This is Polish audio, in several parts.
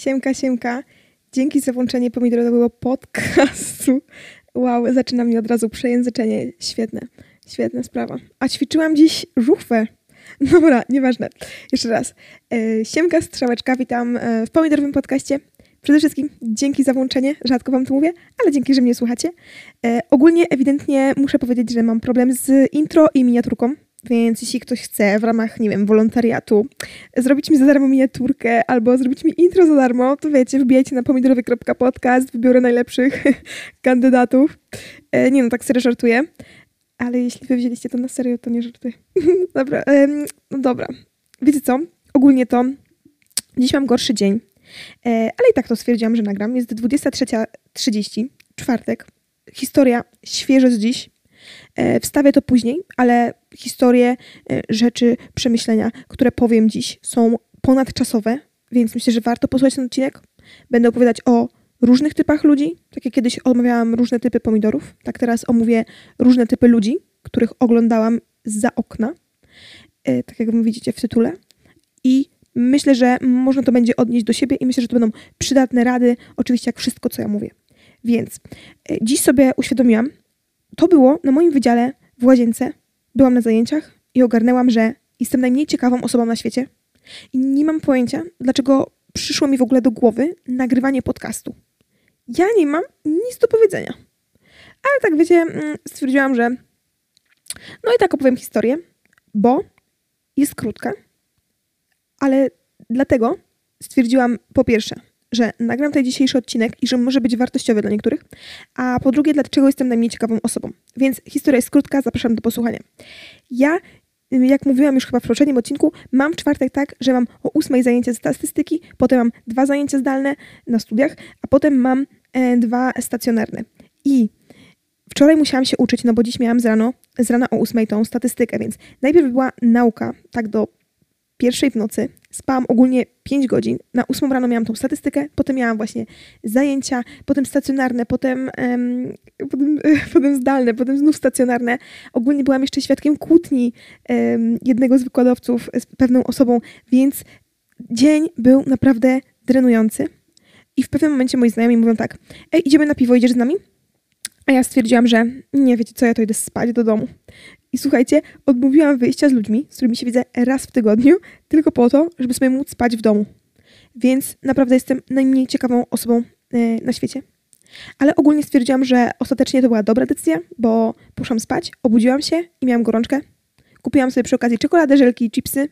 Siemka, siemka. Dzięki za włączenie pomidorowego podcastu. Wow, zaczyna mi od razu przejęzyczenie. Świetne, świetna sprawa. A ćwiczyłam dziś żuchwę. Dobra, nieważne. Jeszcze raz. E, siemka, strzałeczka, witam e, w pomidorowym podcaście. Przede wszystkim dzięki za włączenie, rzadko wam to mówię, ale dzięki, że mnie słuchacie. E, ogólnie, ewidentnie muszę powiedzieć, że mam problem z intro i miniaturką, więc jeśli ktoś chce w ramach, nie wiem, wolontariatu zrobić mi za darmo miniaturkę albo zrobić mi intro za darmo, to wiecie, wbijajcie na pomidorowy.podcast, wybiorę najlepszych kandydatów. E, nie no, tak serio żartuję. Ale jeśli wy wzięliście to na serio, to nie żartuję. dobra, no dobra. Wiecie co? Ogólnie to dziś mam gorszy dzień, e, ale i tak to stwierdziłam, że nagram. Jest 23.30, czwartek. Historia świeża z dziś. E, Wstawię to później, ale historie, e, rzeczy, przemyślenia, które powiem dziś są ponadczasowe, więc myślę, że warto posłuchać ten odcinek. Będę opowiadać o różnych typach ludzi, tak jak kiedyś omawiałam różne typy pomidorów, tak teraz omówię różne typy ludzi, których oglądałam za okna, e, tak jak widzicie w tytule. I myślę, że można to będzie odnieść do siebie i myślę, że to będą przydatne rady, oczywiście jak wszystko, co ja mówię. Więc dziś sobie uświadomiłam, to było na moim wydziale w łazience. Byłam na zajęciach i ogarnęłam, że jestem najmniej ciekawą osobą na świecie i nie mam pojęcia, dlaczego przyszło mi w ogóle do głowy nagrywanie podcastu. Ja nie mam nic do powiedzenia. Ale tak wiecie, mm, stwierdziłam, że no i tak opowiem historię, bo jest krótka, ale dlatego stwierdziłam po pierwsze, że nagram ten dzisiejszy odcinek i że może być wartościowy dla niektórych, a po drugie, dlaczego jestem najmniej ciekawą osobą. Więc historia jest krótka, zapraszam do posłuchania. Ja, jak mówiłam już chyba w poprzednim odcinku, mam w czwartek tak, że mam o ósmej zajęcie z statystyki, potem mam dwa zajęcia zdalne na studiach, a potem mam e, dwa stacjonarne. I wczoraj musiałam się uczyć, no bo dziś miałam z, rano, z rana o ósmej tą statystykę, więc najpierw była nauka, tak do pierwszej w nocy. Spałam ogólnie 5 godzin. Na 8 rano miałam tą statystykę, potem miałam właśnie zajęcia, potem stacjonarne, potem, em, potem, potem zdalne, potem znów stacjonarne. Ogólnie byłam jeszcze świadkiem kłótni em, jednego z wykładowców z pewną osobą, więc dzień był naprawdę drenujący. I w pewnym momencie moi znajomi mówią tak, ej, idziemy na piwo, idziesz z nami? A ja stwierdziłam, że nie, wiecie co, ja to idę spać do domu. I słuchajcie, odmówiłam wyjścia z ludźmi, z którymi się widzę raz w tygodniu, tylko po to, żeby sobie móc spać w domu. Więc naprawdę jestem najmniej ciekawą osobą e, na świecie. Ale ogólnie stwierdziłam, że ostatecznie to była dobra decyzja, bo poszłam spać, obudziłam się i miałam gorączkę. Kupiłam sobie przy okazji czekoladę, żelki, chipsy.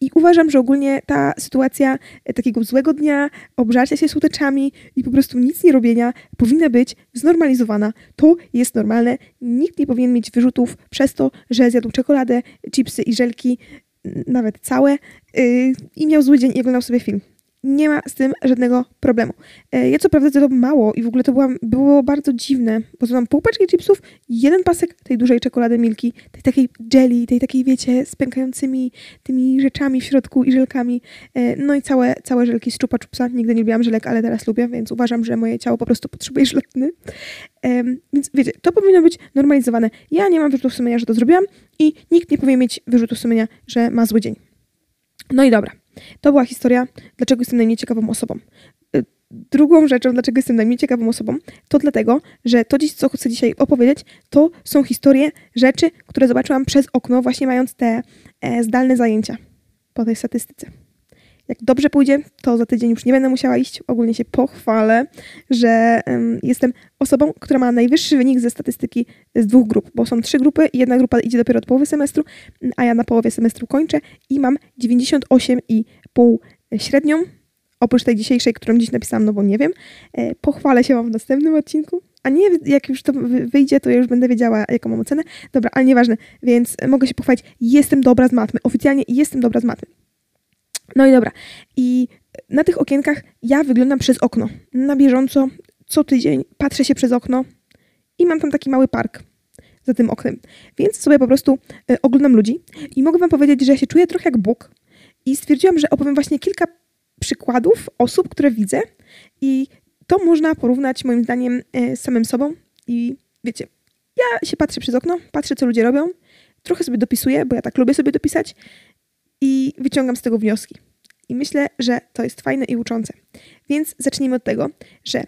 I uważam, że ogólnie ta sytuacja e, takiego złego dnia, obżarcia się słodeczami i po prostu nic nie robienia powinna być znormalizowana. To jest normalne. Nikt nie powinien mieć wyrzutów przez to, że zjadł czekoladę, chipsy i żelki, nawet całe, yy, i miał zły dzień i oglądał sobie film. Nie ma z tym żadnego problemu. E, Ja co prawda zjadłam mało i w ogóle to była, było bardzo dziwne, bo zjadłam pół paczki chipsów jeden pasek tej dużej czekolady Milki, tej takiej jelly, tej takiej, wiecie, z pękającymi tymi rzeczami w środku i żelkami. E, No i całe, całe żelki z czupa czupsa. Nigdy nie lubiłam żelek, ale teraz lubię, więc uważam, że moje ciało po prostu potrzebuje żelkny. Em, Więc wiecie, to powinno być normalizowane. Ja nie mam wyrzutów sumienia, że to zrobiłam i nikt nie powinien mieć wyrzutów sumienia, że ma zły dzień. No i dobra. To była historia, dlaczego jestem najmniej ciekawą osobą. Y, Drugą rzeczą, dlaczego jestem najmniej ciekawą osobą, to dlatego, że to, co chcę dzisiaj opowiedzieć, to są historie, rzeczy, które zobaczyłam przez okno, właśnie mając te e, zdalne zajęcia po tej statystyce. Jak dobrze pójdzie, to za tydzień już nie będę musiała iść. Ogólnie się pochwalę, że em, jestem osobą, która ma najwyższy wynik ze statystyki z dwóch grup, bo są trzy grupy jedna grupa idzie dopiero od połowy semestru, a ja na połowie semestru kończę i mam 98,5 średnią, oprócz tej dzisiejszej, którą dziś napisałam, no bo nie wiem. E, Pochwalę się Wam w następnym odcinku, a nie jak już to wy- wyjdzie, to ja już będę wiedziała, jaką mam ocenę. Dobra, ale nieważne, więc mogę się pochwalić, jestem dobra z matmy, oficjalnie jestem dobra z matmy. No i dobra, i na tych okienkach ja wyglądam przez okno, na bieżąco, co tydzień patrzę się przez okno i mam tam taki mały park za tym oknem. Więc sobie po prostu e, oglądam ludzi i mogę wam powiedzieć, że ja się czuję trochę jak Bóg i stwierdziłam, że opowiem właśnie kilka przykładów osób, które widzę i to można porównać moim zdaniem e, z samym sobą i wiecie, ja się patrzę przez okno, patrzę co ludzie robią, trochę sobie dopisuję, bo ja tak lubię sobie dopisać i wyciągam z tego wnioski. I myślę, że to jest fajne i uczące. Więc zacznijmy od tego, że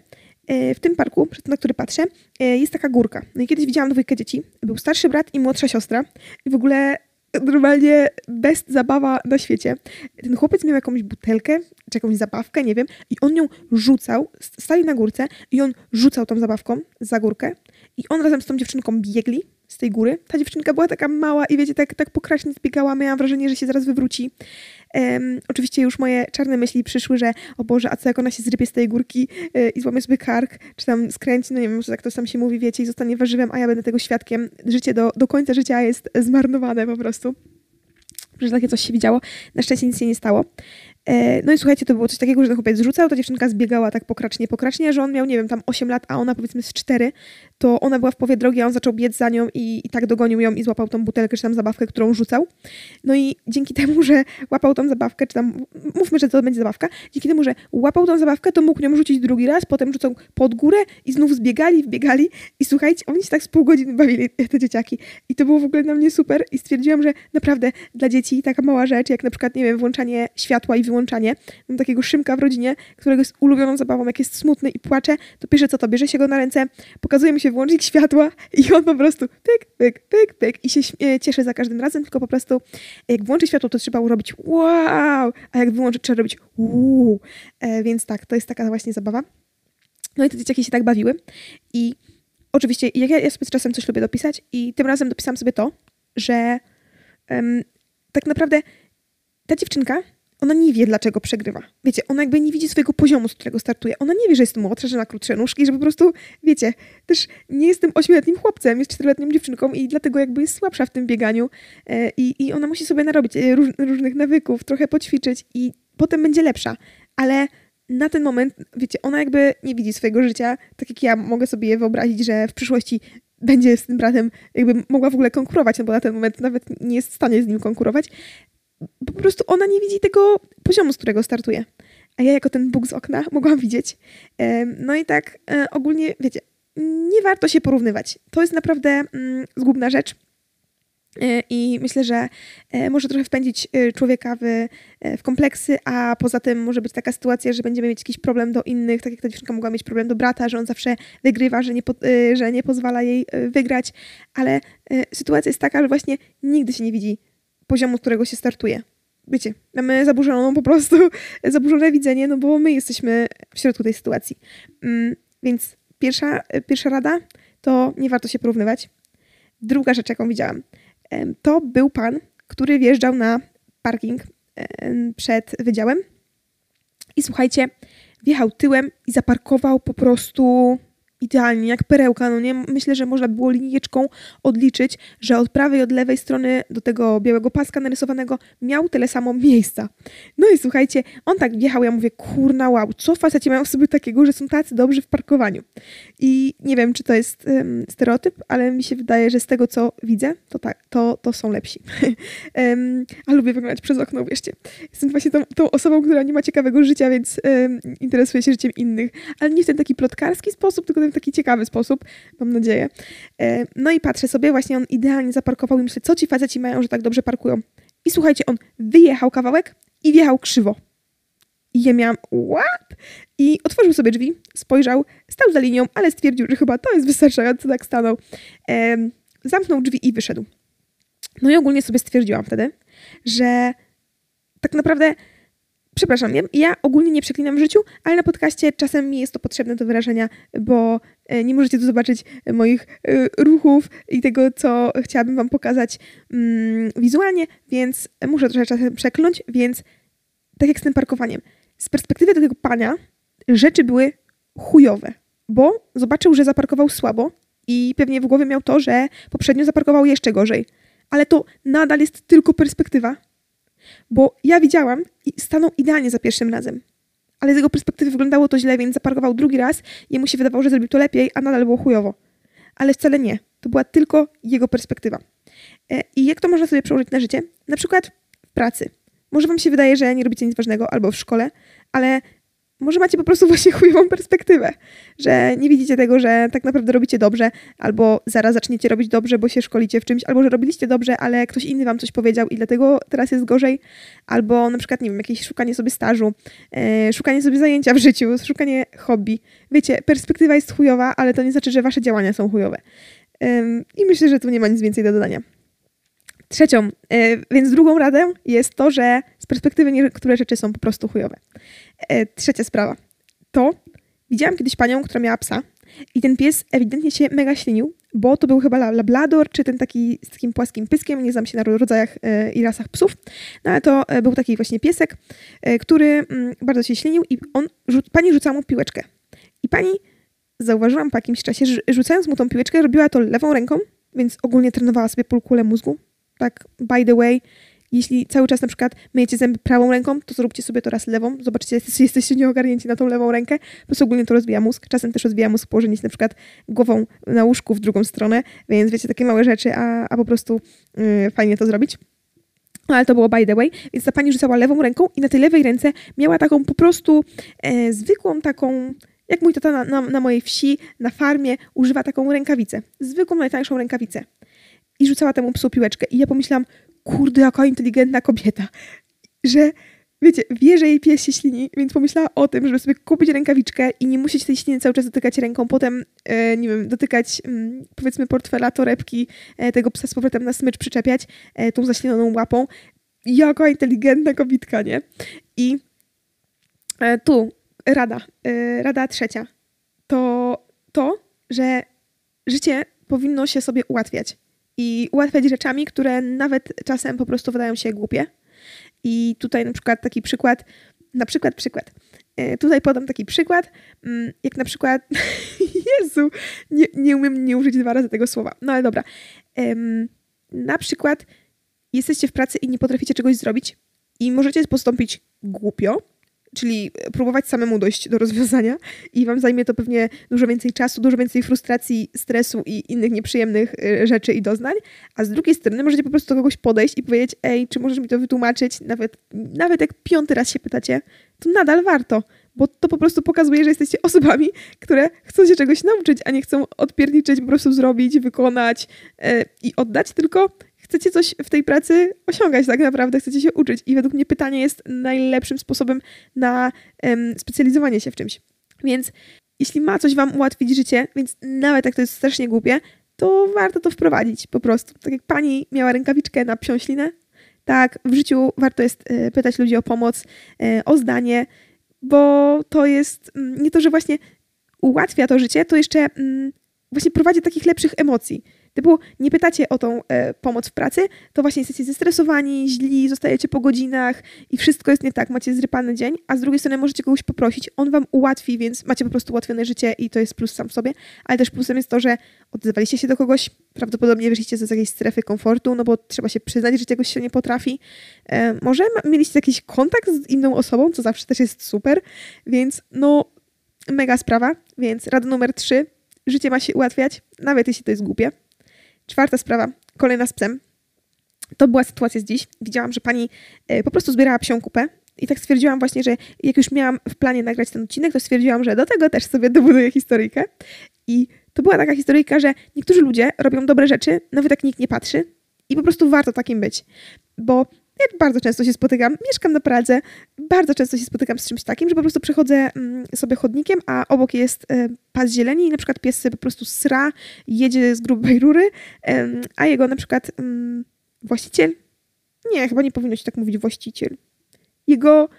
e, w tym parku, na który patrzę, e, jest taka górka. No i kiedyś widziałam dwójkę dzieci. Był starszy brat i młodsza siostra. I w ogóle normalnie best zabawa na świecie. Ten chłopiec miał jakąś butelkę, czy jakąś zabawkę, nie wiem, i on ją rzucał, stali na górce i on rzucał tą zabawką za górkę i on razem z tą dziewczynką biegli z tej góry. Ta dziewczynka była taka mała i wiecie, tak, tak pokracznie zbiegała, miałam wrażenie, że się zaraz wywróci. Um, oczywiście już moje czarne myśli przyszły, że o Boże, a co jak ona się zrypie z tej górki yy, i złamie sobie kark, czy tam skręci, no nie wiem, jak to tam się mówi, wiecie, i zostanie warzywem, a ja będę tego świadkiem. Życie do, do końca życia jest zmarnowane po prostu. Że takie coś się widziało. Na szczęście nic się nie stało. E, no i słuchajcie, to było coś takiego, że ten chłopiec zrzucał, ta dziewczynka zbiegała tak pokracznie, pokracznie, że on miał, nie wiem, tam 8 lat, a ona powiedzmy z 4, to ona była w powie drogi, a on zaczął biec za nią i, i tak dogonił ją i złapał tą butelkę, czy tam zabawkę, którą rzucał. No i dzięki temu, że łapał tą zabawkę, czy tam, mówmy, że to będzie zabawka, dzięki temu, że łapał tą zabawkę, to mógł ją rzucić drugi raz, potem rzucał pod górę i znów zbiegali, wbiegali i słuchajcie, oni się tak z pół godziny bawili, te dzieciaki. I to było w ogóle dla mnie super i stwierdziłam, że naprawdę dla dzieci taka mała rzecz, jak na przykład, nie wiem, włączanie światła i mam takiego Szymka w rodzinie, którego jest ulubioną zabawą, jak jest smutny i płacze, to pisze co to, bierze się go na ręce, pokazuje mu się włącznik światła i on po prostu pyk, pyk, pyk, pyk i się cieszy za każdym razem, tylko po prostu jak włączy światło, to trzeba robić wow, a jak wyłączy, trzeba robić uuu. E, więc tak, to jest taka właśnie zabawa. No i te dzieciaki się tak bawiły i oczywiście jak ja, ja sobie czasem coś lubię dopisać i tym razem dopisałam sobie to, że um, tak naprawdę ta dziewczynka ona nie wie, dlaczego przegrywa. Wiecie, ona jakby nie widzi swojego poziomu, z którego startuje. Ona nie wie, że jest młodsza, że ma krótsze nóżki, że po prostu, wiecie, też nie jestem ośmioletnim chłopcem, jest czteroletnią dziewczynką i dlatego jakby jest słabsza w tym bieganiu e, i, i ona musi sobie narobić e, róż, różnych nawyków, trochę poćwiczyć i potem będzie lepsza. Ale na ten moment, wiecie, ona jakby nie widzi swojego życia, tak jak ja mogę sobie wyobrazić, że w przyszłości będzie z tym bratem, jakby mogła w ogóle konkurować, no bo na ten moment nawet nie jest w stanie z nim konkurować, po prostu ona nie widzi tego poziomu, z którego startuje. A ja jako ten Bóg z okna mogłam widzieć. No i tak e, ogólnie, wiecie, nie warto się porównywać. To jest naprawdę mm, zgubna rzecz. E, I myślę, że e, może trochę wpędzić człowieka w, w kompleksy, a poza tym może być taka sytuacja, że będziemy mieć jakiś problem do innych, tak jak ta dziewczynka mogła mieć problem do brata, że on zawsze wygrywa, że nie, że nie pozwala jej wygrać, ale sytuacja jest taka, że właśnie nigdy się nie widzi poziomu, z którego się startuje. Wiecie, mamy zaburzoną po prostu, zaburzone widzenie, no bo my jesteśmy w środku tej sytuacji. Mm, więc pierwsza, pierwsza rada to nie warto się porównywać. Druga rzecz, jaką widziałam, to był pan, który wjeżdżał na parking przed wydziałem i słuchajcie, wjechał tyłem i zaparkował po prostu idealnie, jak perełka, no nie? Myślę, że można było linijeczką odliczyć, że od prawej i od lewej strony do tego białego paska narysowanego miał tyle samo miejsca. No i słuchajcie, on tak wjechał, ja mówię, kurna wow, co faceci mają w sobie takiego, że są tacy dobrzy w parkowaniu. I nie wiem, czy to jest um, stereotyp, ale mi się wydaje, że z tego, co widzę, to tak, to, to są lepsi. um, a lubię wyglądać przez okno, wierzcie. Jestem właśnie tą, tą osobą, która nie ma ciekawego życia, więc um, interesuje się życiem innych. Ale nie w ten taki plotkarski sposób, tylko ten taki ciekawy sposób, mam nadzieję. E, no i patrzę sobie, właśnie on idealnie zaparkował i myślę, co ci faceci mają, że tak dobrze parkują. I słuchajcie, on wyjechał kawałek i wjechał krzywo. I ja miałam, what? I otworzył sobie drzwi, spojrzał, stał za linią, ale stwierdził, że chyba to jest wystarczająco, tak stanął. Zamknął drzwi i wyszedł. No i ogólnie sobie stwierdziłam wtedy, że tak naprawdę Przepraszam, ja, ja ogólnie nie przeklinam w życiu, ale na podcaście czasem mi jest to potrzebne do wyrażenia, bo e, nie możecie tu zobaczyć moich e, ruchów i tego, co chciałabym wam pokazać mm, wizualnie, więc muszę trochę czasem przekląć, więc tak jak z tym parkowaniem. Z perspektywy tego pana rzeczy były chujowe, bo zobaczył, że zaparkował słabo i pewnie w głowie miał to, że poprzednio zaparkował jeszcze gorzej. Ale to nadal jest tylko perspektywa bo ja widziałam i stanął idealnie za pierwszym razem. Ale z jego perspektywy wyglądało to źle, więc zaparkował drugi raz. Jemu się wydawało, że zrobił to lepiej, a nadal było chujowo. Ale wcale nie. To była tylko jego perspektywa. E, I jak to można sobie przełożyć na życie? Na przykład w pracy. Może wam się wydaje, że nie robicie nic ważnego albo w szkole, ale może macie po prostu właśnie chujową perspektywę, że nie widzicie tego, że tak naprawdę robicie dobrze, albo zaraz zaczniecie robić dobrze, bo się szkolicie w czymś, albo że robiliście dobrze, ale ktoś inny wam coś powiedział i dlatego teraz jest gorzej, albo na przykład, nie wiem, jakieś szukanie sobie stażu, e, szukanie sobie zajęcia w życiu, szukanie hobby. Wiecie, perspektywa jest chujowa, ale to nie znaczy, że wasze działania są chujowe. I myślę, że tu nie ma nic więcej do dodania. Trzecią, e, więc drugą radę jest to, że z perspektywy niektóre rzeczy są po prostu chujowe. E, trzecia sprawa. To widziałam kiedyś panią, która miała psa i ten pies ewidentnie się mega ślinił, bo to był chyba lablador, czy ten taki z takim płaskim pyskiem, nie znam się na rodzajach e, i rasach psów, no ale to był taki właśnie piesek, który mm, bardzo się ślinił i on, pani rzucała mu piłeczkę. I pani, zauważyłam po jakimś czasie, że rzucając mu tą piłeczkę, robiła to lewą ręką, więc ogólnie trenowała sobie półkulę mózgu, tak by the way, jeśli cały czas na przykład myjecie zęby prawą ręką, to zróbcie sobie to raz lewą. Zobaczcie, czy jesteście nieogarnięci na tą lewą rękę. Prostu ogólnie to rozwija mózg. Czasem też rozwija mózg położenie się na przykład głową na łóżku w drugą stronę, więc wiecie, takie małe rzeczy, a, a po prostu yy, fajnie to zrobić. No, ale to było by the way, więc ta pani rzucała lewą ręką i na tej lewej ręce miała taką po prostu e, zwykłą taką, jak mój tata na, na, na, mojej wsi, na farmie, używa taką rękawicę. Zwykłą, najtańszą rękawicę i rzucała temu psu piłeczkę. I ja pomyślałam, kurde, jaka inteligentna kobieta, że wiecie, wie, że jej pies się ślini, więc pomyślała o tym, żeby sobie kupić rękawiczkę i nie musieć tej śliny cały czas dotykać ręką, potem, e, nie wiem, dotykać mm, powiedzmy portfela, torebki e, tego psa z powrotem na smycz przyczepiać e, tą zaślinioną łapą. Jaka inteligentna kobitka, nie? I e, tu rada, e, rada trzecia, to to, że życie powinno się sobie ułatwiać i ułatwiać rzeczami, które nawet czasem po prostu wydają się głupie. I tutaj na przykład taki przykład, na przykład przykład. E, tutaj podam taki przykład, mm, jak na przykład, Jezu, nie, nie umiem nie użyć dwa razy tego słowa, no ale dobra. Na przykład jesteście w pracy i nie potraficie czegoś zrobić i możecie postąpić głupio, czyli próbować samemu dojść do rozwiązania i wam zajmie to pewnie dużo więcej czasu, dużo więcej frustracji, stresu i innych nieprzyjemnych y, rzeczy i doznań, a z drugiej strony możecie po prostu do kogoś podejść i powiedzieć, ej, czy możesz mi to wytłumaczyć, nawet, nawet jak piąty raz się pytacie, to nadal warto, bo to po prostu pokazuje, że jesteście osobami, które chcą się czegoś nauczyć, a nie chcą odpierniczyć, po prostu zrobić, wykonać yy, i oddać, tylko chcecie coś w tej pracy osiągać, tak naprawdę chcecie się uczyć. I według mnie pytanie jest najlepszym sposobem na specjalizowanie się w czymś. Więc jeśli ma coś wam ułatwić życie, więc nawet jak to jest strasznie głupie, to warto to wprowadzić po prostu. Tak jak pani miała rękawiczkę na psią ślinę, tak w życiu warto jest e, pytać ludzi o pomoc, e, o zdanie, bo to jest mm, nie to, że właśnie ułatwia to życie, to jeszcze mm, właśnie prowadzi takich lepszych emocji. Typu nie pytacie o tą e, pomoc w pracy, to właśnie jesteście zestresowani, źli, zostajecie po godzinach i wszystko jest nie tak, macie zrypany dzień, a z drugiej strony możecie kogoś poprosić, on wam ułatwi, więc macie po prostu ułatwione życie i to jest plus sam w sobie, ale też plusem jest to, że odzywaliście się do kogoś, prawdopodobnie wyszliście z jakiejś strefy komfortu, no bo trzeba się przyznać, że czegoś się nie potrafi. E, może mieliście jakiś kontakt z inną osobą, co zawsze też jest super, więc no mega sprawa, więc rada numer trzy, życie ma się ułatwiać, nawet jeśli to jest głupie. Czwarta sprawa, kolejna z psem. To była sytuacja z dziś. Widziałam, że pani e, po prostu zbierała psią kupę i tak stwierdziłam właśnie, że jak już miałam w planie nagrać ten odcinek, to stwierdziłam, że do tego też sobie dobuduję historyjkę. I to była taka historyjka, że niektórzy ludzie robią dobre rzeczy, nawet jak nikt nie patrzy i po prostu warto takim być. Bo ja bardzo często się spotykam, mieszkam na Pradze, bardzo często się spotykam z czymś takim, że po prostu przechodzę mm, sobie chodnikiem, a obok jest e, pas zieleni i na przykład pies po prostu sra, jedzie z grubej rury, a jego na przykład mm, właściciel, nie, chyba nie powinno się tak mówić właściciel, jego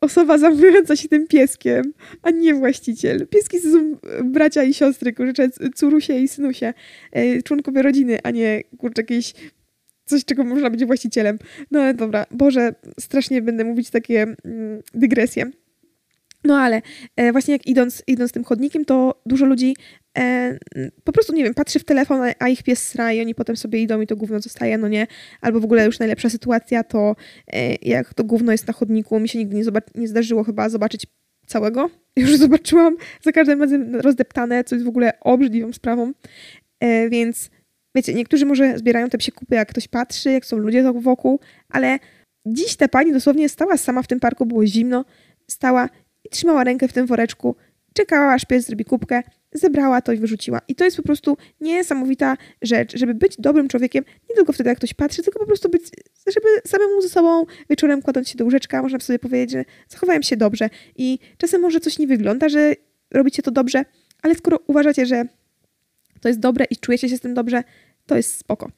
osoba zajmująca się tym pieskiem, a nie właściciel. Pieski są bracia i siostry, kurczę, curusie i synusie, e, członkowie rodziny, a nie kurczę jakieś coś, czego można być właścicielem. No ale dobra, Boże, strasznie będę mówić takie mm, dygresje. No ale e, właśnie jak idąc, idąc tym chodnikiem, to dużo ludzi e, po prostu, nie wiem, patrzy w telefon, a ich pies sra i oni potem sobie idą i to gówno zostaje, no nie. Albo w ogóle już najlepsza sytuacja to e, jak to gówno jest na chodniku. Mi się nigdy nie, nie zdarzyło chyba zobaczyć całego. Już zobaczyłam za każdym razem rozdeptane, co jest w ogóle obrzydliwą sprawą. E, więc wiecie, niektórzy może zbierają te psie kupy, jak ktoś patrzy, jak są ludzie wokół, ale dziś ta pani dosłownie stała sama w tym parku, było zimno, stała i trzymała rękę w tym woreczku, czekała aż pies zrobi kubkę, zebrała to i wyrzuciła. I to jest po prostu niesamowita rzecz, żeby być dobrym człowiekiem, nie tylko wtedy, jak ktoś patrzy, tylko po prostu być, żeby samemu ze sobą wieczorem kładąc się do łóżeczka, można sobie powiedzieć, że zachowałem się dobrze. I czasem może coś nie wygląda, że robicie to dobrze, ale skoro uważacie, że to jest dobre i czujecie się z tym dobrze, to jest spoko.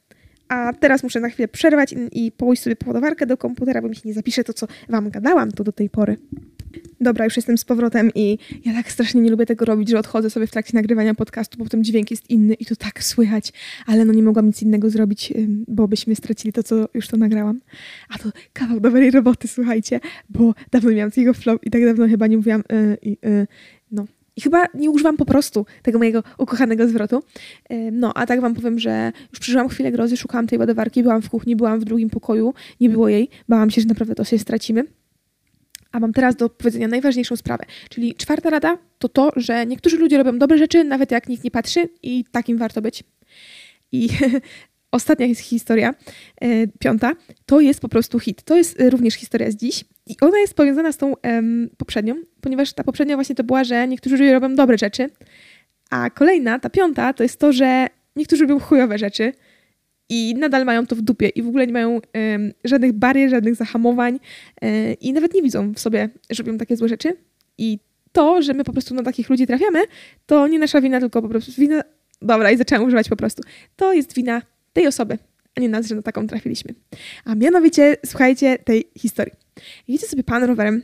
A teraz muszę na chwilę przerwać i, i pójść sobie poładowarkę do komputera, bo mi się nie zapisze to, co wam gadałam tu do tej pory. Dobra, już jestem z powrotem i ja tak strasznie nie lubię tego robić, że odchodzę sobie w trakcie nagrywania podcastu, bo potem dźwięk jest inny i to tak słychać, ale no nie mogłam nic innego zrobić, bo byśmy stracili to, co już to nagrałam. A to kawał dobrej roboty, słuchajcie, bo dawno miałam takiego flow i tak dawno chyba nie mówiłam yy, no. I chyba nie używam po prostu tego mojego ukochanego zwrotu. No, a tak wam powiem, że już przeżyłam chwilę grozy, szukałam tej ładowarki, byłam w kuchni, byłam w drugim pokoju, nie było jej, bałam się, że naprawdę to się stracimy. A mam teraz do powiedzenia najważniejszą sprawę. Czyli czwarta rada to to, że niektórzy ludzie robią dobre rzeczy, nawet jak nikt nie patrzy, i takim warto być. I ostatnia jest historia, e, piąta, to jest po prostu hit. To jest e, również historia z dziś. I ona jest powiązana z tą em, poprzednią, ponieważ ta poprzednia właśnie to była, że niektórzy ludzie robią dobre rzeczy, a kolejna, ta piąta, to jest to, że niektórzy robią chujowe rzeczy i nadal mają to w dupie i w ogóle nie mają um, żadnych barier, żadnych zahamowań um, i nawet nie widzą w sobie, że robią takie złe rzeczy. I to, że my po prostu na takich ludzi trafiamy, to nie nasza wina, tylko po prostu wina. Dobra, i zaczęłam używać po prostu. To jest wina tej osoby, a nie nas, że na taką trafiliśmy. A mianowicie, słuchajcie tej historii. Jedzie sobie pan rowerem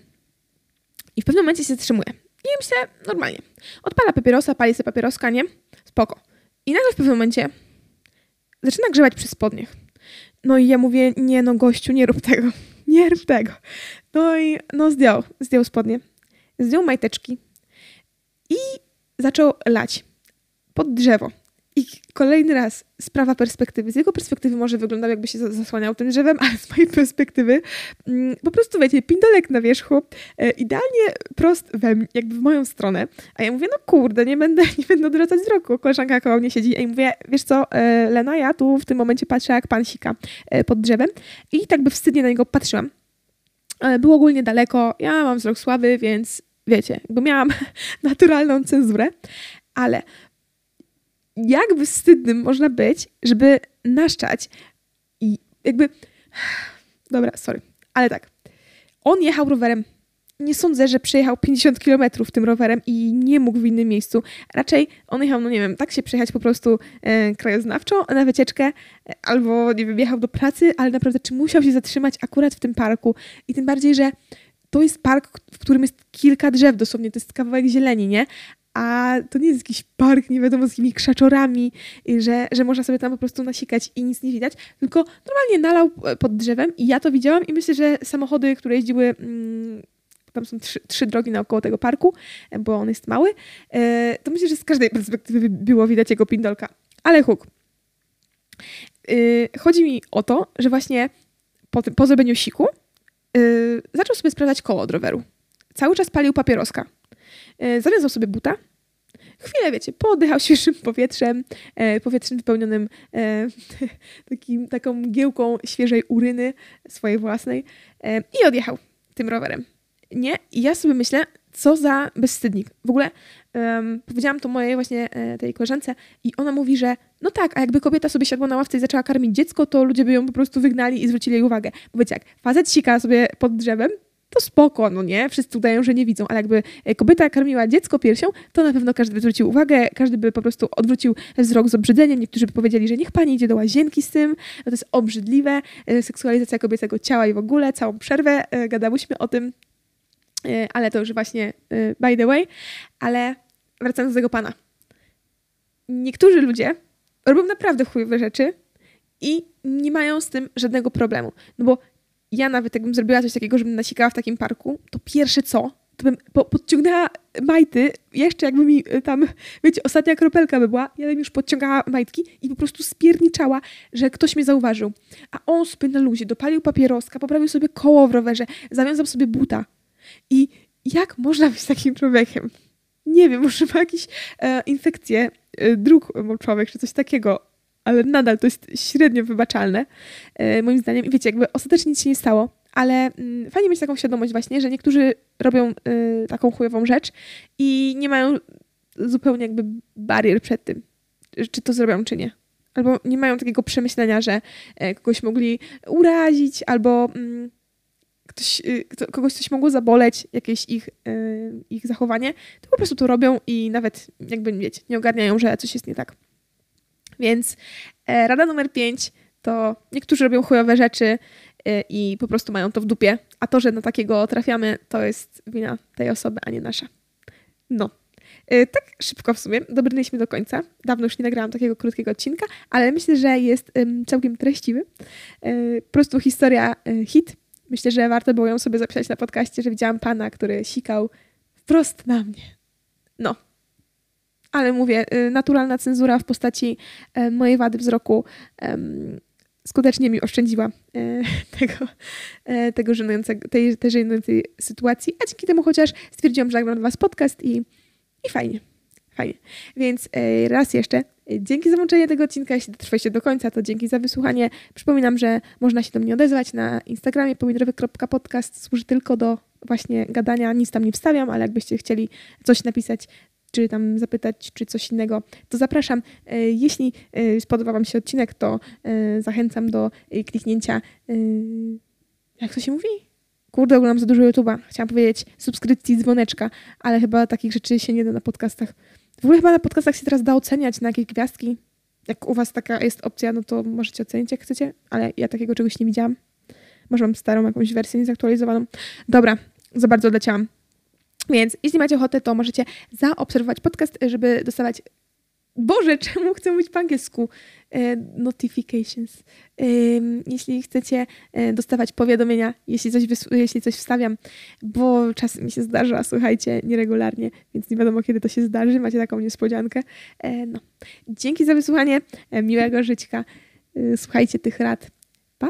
i w pewnym momencie się zatrzymuje. I myślę, normalnie. Odpala papierosa, pali sobie papieroska, nie? Spoko. I nagle w pewnym momencie zaczyna grzebać przy spodniach. No i ja mówię, nie no gościu, nie rób tego, nie rób tego. No i no zdjął, zdjął spodnie, zdjął majteczki i zaczął lać pod drzewo. I kolejny raz sprawa perspektywy. Z jego perspektywy może wyglądał, jakby się zasłaniał tym drzewem, ale z mojej perspektywy mm, po prostu, wiecie, pindolek na wierzchu, e, idealnie prost we, jakby w moją stronę. A ja mówię, no kurde, nie będę, nie będę odwracać wzroku. Koleżanka koło mnie siedzi i mówię, wiesz co, e, Lena, ja tu w tym momencie patrzę, jak pan sika e, pod drzewem i tak by wstydnie na niego patrzyłam. Było ogólnie daleko, ja mam wzrok słaby, więc wiecie, bo miałam naturalną cenzurę, ale jakby wstydnym można być, żeby naszczać i jakby... Dobra, sorry, ale tak. On jechał rowerem. Nie sądzę, że przejechał 50 km tym rowerem i nie mógł w innym miejscu. Raczej on jechał, no nie wiem, tak się przejechać po prostu e, krajoznawczo na wycieczkę, e, albo nie wiem, jechał do pracy, ale naprawdę czy musiał się zatrzymać akurat w tym parku? I tym bardziej, że to jest park, w którym jest kilka drzew dosłownie, to jest kawałek zieleni, nie? A to nie jest jakiś park, nie wiadomo z jakimi krzaczorami, że, że można sobie tam po prostu nasikać i nic nie widać, tylko normalnie nalał pod drzewem i ja to widziałam i myślę, że samochody, które jeździły, mm, tam są trzy, trzy drogi naokoło tego parku, bo on jest mały, e, to myślę, że z każdej perspektywy było widać jego pindolka. Ale huk. E, chodzi mi o to, że właśnie po, po zrobieniu siku e, zaczął sobie sprawdzać koło od roweru. Cały czas palił papieroska E, zawiązał sobie buta, chwilę, wiecie, pooddychał świeżym powietrzem, e, powietrzem wypełnionym e, takim, taką mgiełką świeżej uryny swojej własnej e, i odjechał tym rowerem. Nie? I ja sobie myślę, co za bezstydnik. W ogóle um, powiedziałam to mojej właśnie e, tej koleżance i ona mówi, że no tak, a jakby kobieta sobie siadła na ławce i zaczęła karmić dziecko, to ludzie by ją po prostu wygnali i zwrócili jej uwagę. Bo wiecie jak, facet sika sobie pod drzewem, to spoko, no nie? Wszyscy udają, że nie widzą, ale jakby e, kobieta karmiła dziecko piersią, to na pewno każdy by zwrócił uwagę, każdy by po prostu odwrócił wzrok z obrzydzeniem. Niektórzy by powiedzieli, że niech pani idzie do łazienki z tym, no to jest obrzydliwe, e, seksualizacja kobiecego ciała i w ogóle, całą przerwę e, gadałyśmy o tym, ale to już właśnie by the way. Ale wracając do tego pana. Niektórzy ludzie robią naprawdę chujowe rzeczy i nie mają z tym żadnego problemu. No bo ja nawet jakbym zrobiła coś takiego, żebym nasikała w takim parku, to pierwsze co, to bym po, podciągnęła majty, jeszcze jakby mi y, tam, wiecie, ostatnia kropelka by była, ja bym już podciągała majtki i po prostu spierniczała, że ktoś mnie zauważył. A on sobie na luzie dopalił papieroska, poprawił sobie koło w rowerze, zawiązał sobie buta. I jak można być takim człowiekiem? Nie wiem, może ma jakieś e, infekcje e, dróg człowiek, czy coś takiego ale nadal to jest średnio wybaczalne, e, moim zdaniem. I wiecie, jakby ostatecznie nic się nie stało, ale mm, fajnie mieć taką świadomość właśnie, że niektórzy robią y, taką chujową rzecz i nie mają zupełnie jakby barier przed tym, czy to zrobią, czy nie. Albo nie mają takiego przemyślenia, że e, kogoś mogli urazić, albo mm, ktoś, kogoś coś mogło zaboleć, jakieś ich, ich zachowanie, to po prostu to robią i nawet jakby, wiecie, nie ogarniają, że coś jest nie tak. Więc e, rada numer pięć to niektórzy robią chujowe rzeczy y, i po prostu mają to w dupie, a to, że na takiego trafiamy, to jest wina tej osoby, a nie nasza. No. Tak szybko w sumie, dobrnęliśmy do końca. Dawno już nie nagrałam takiego krótkiego odcinka, ale myślę, że jest całkiem treściwy. Po prostu historia hit, Myślę, że warto było ją sobie zapisać na podcaście, że widziałam pana, który sikał wprost na mnie. No. Ale mówię, y, naturalna cenzura w postaci e, mojej wady wzroku skutecznie mi oszczędziła e, tego, e, tego żenującego, tej, tej żenującej sytuacji, a dzięki temu chociaż stwierdziłam, że nagram dla Was podcast i, i fajnie. Fajnie. Więc raz jeszcze Dzięki za włączenie tego odcinka. Jeśli dotrwaliście do końca, to dzięki za wysłuchanie. Przypominam, że można się do mnie odezwać na Instagramie pomidorowy.podcast. Służy tylko do właśnie gadania. Nic tam nie wstawiam, ale jakbyście chcieli coś napisać, czy tam zapytać, czy coś innego, to zapraszam. E, jeśli e, spodobał Wam się odcinek, to e, zachęcam do kliknięcia. Jak to się mówi? Kurde, oglądam za dużo YouTube'a. Chciałam powiedzieć subskrypcji dzwoneczka, ale chyba takich rzeczy się nie da na podcastach. W ogóle chyba na podcastach się teraz da oceniać na jakieś gwiazdki. Jak u was taka jest opcja, no to możecie ocenić jak chcecie, ale ja takiego czegoś nie widziałam. Może mam starą jakąś wersję niezaktualizowaną. Dobra, za bardzo odleciałam. Więc jeśli macie ochotę, to możecie zaobserwować podcast, żeby dostawać Boże, czemu chcę mówić po angielsku? E, notifications. E, jeśli chcecie e, dostawać powiadomienia, jeśli coś, jeśli coś wstawiam, bo czasem mi się zdarza, słuchajcie, nieregularnie, więc nie wiadomo, kiedy to się zdarzy. Macie taką niespodziankę. No. Dzięki za wysłuchanie. Miłego żyćka. E, słuchajcie tych rad. Pa!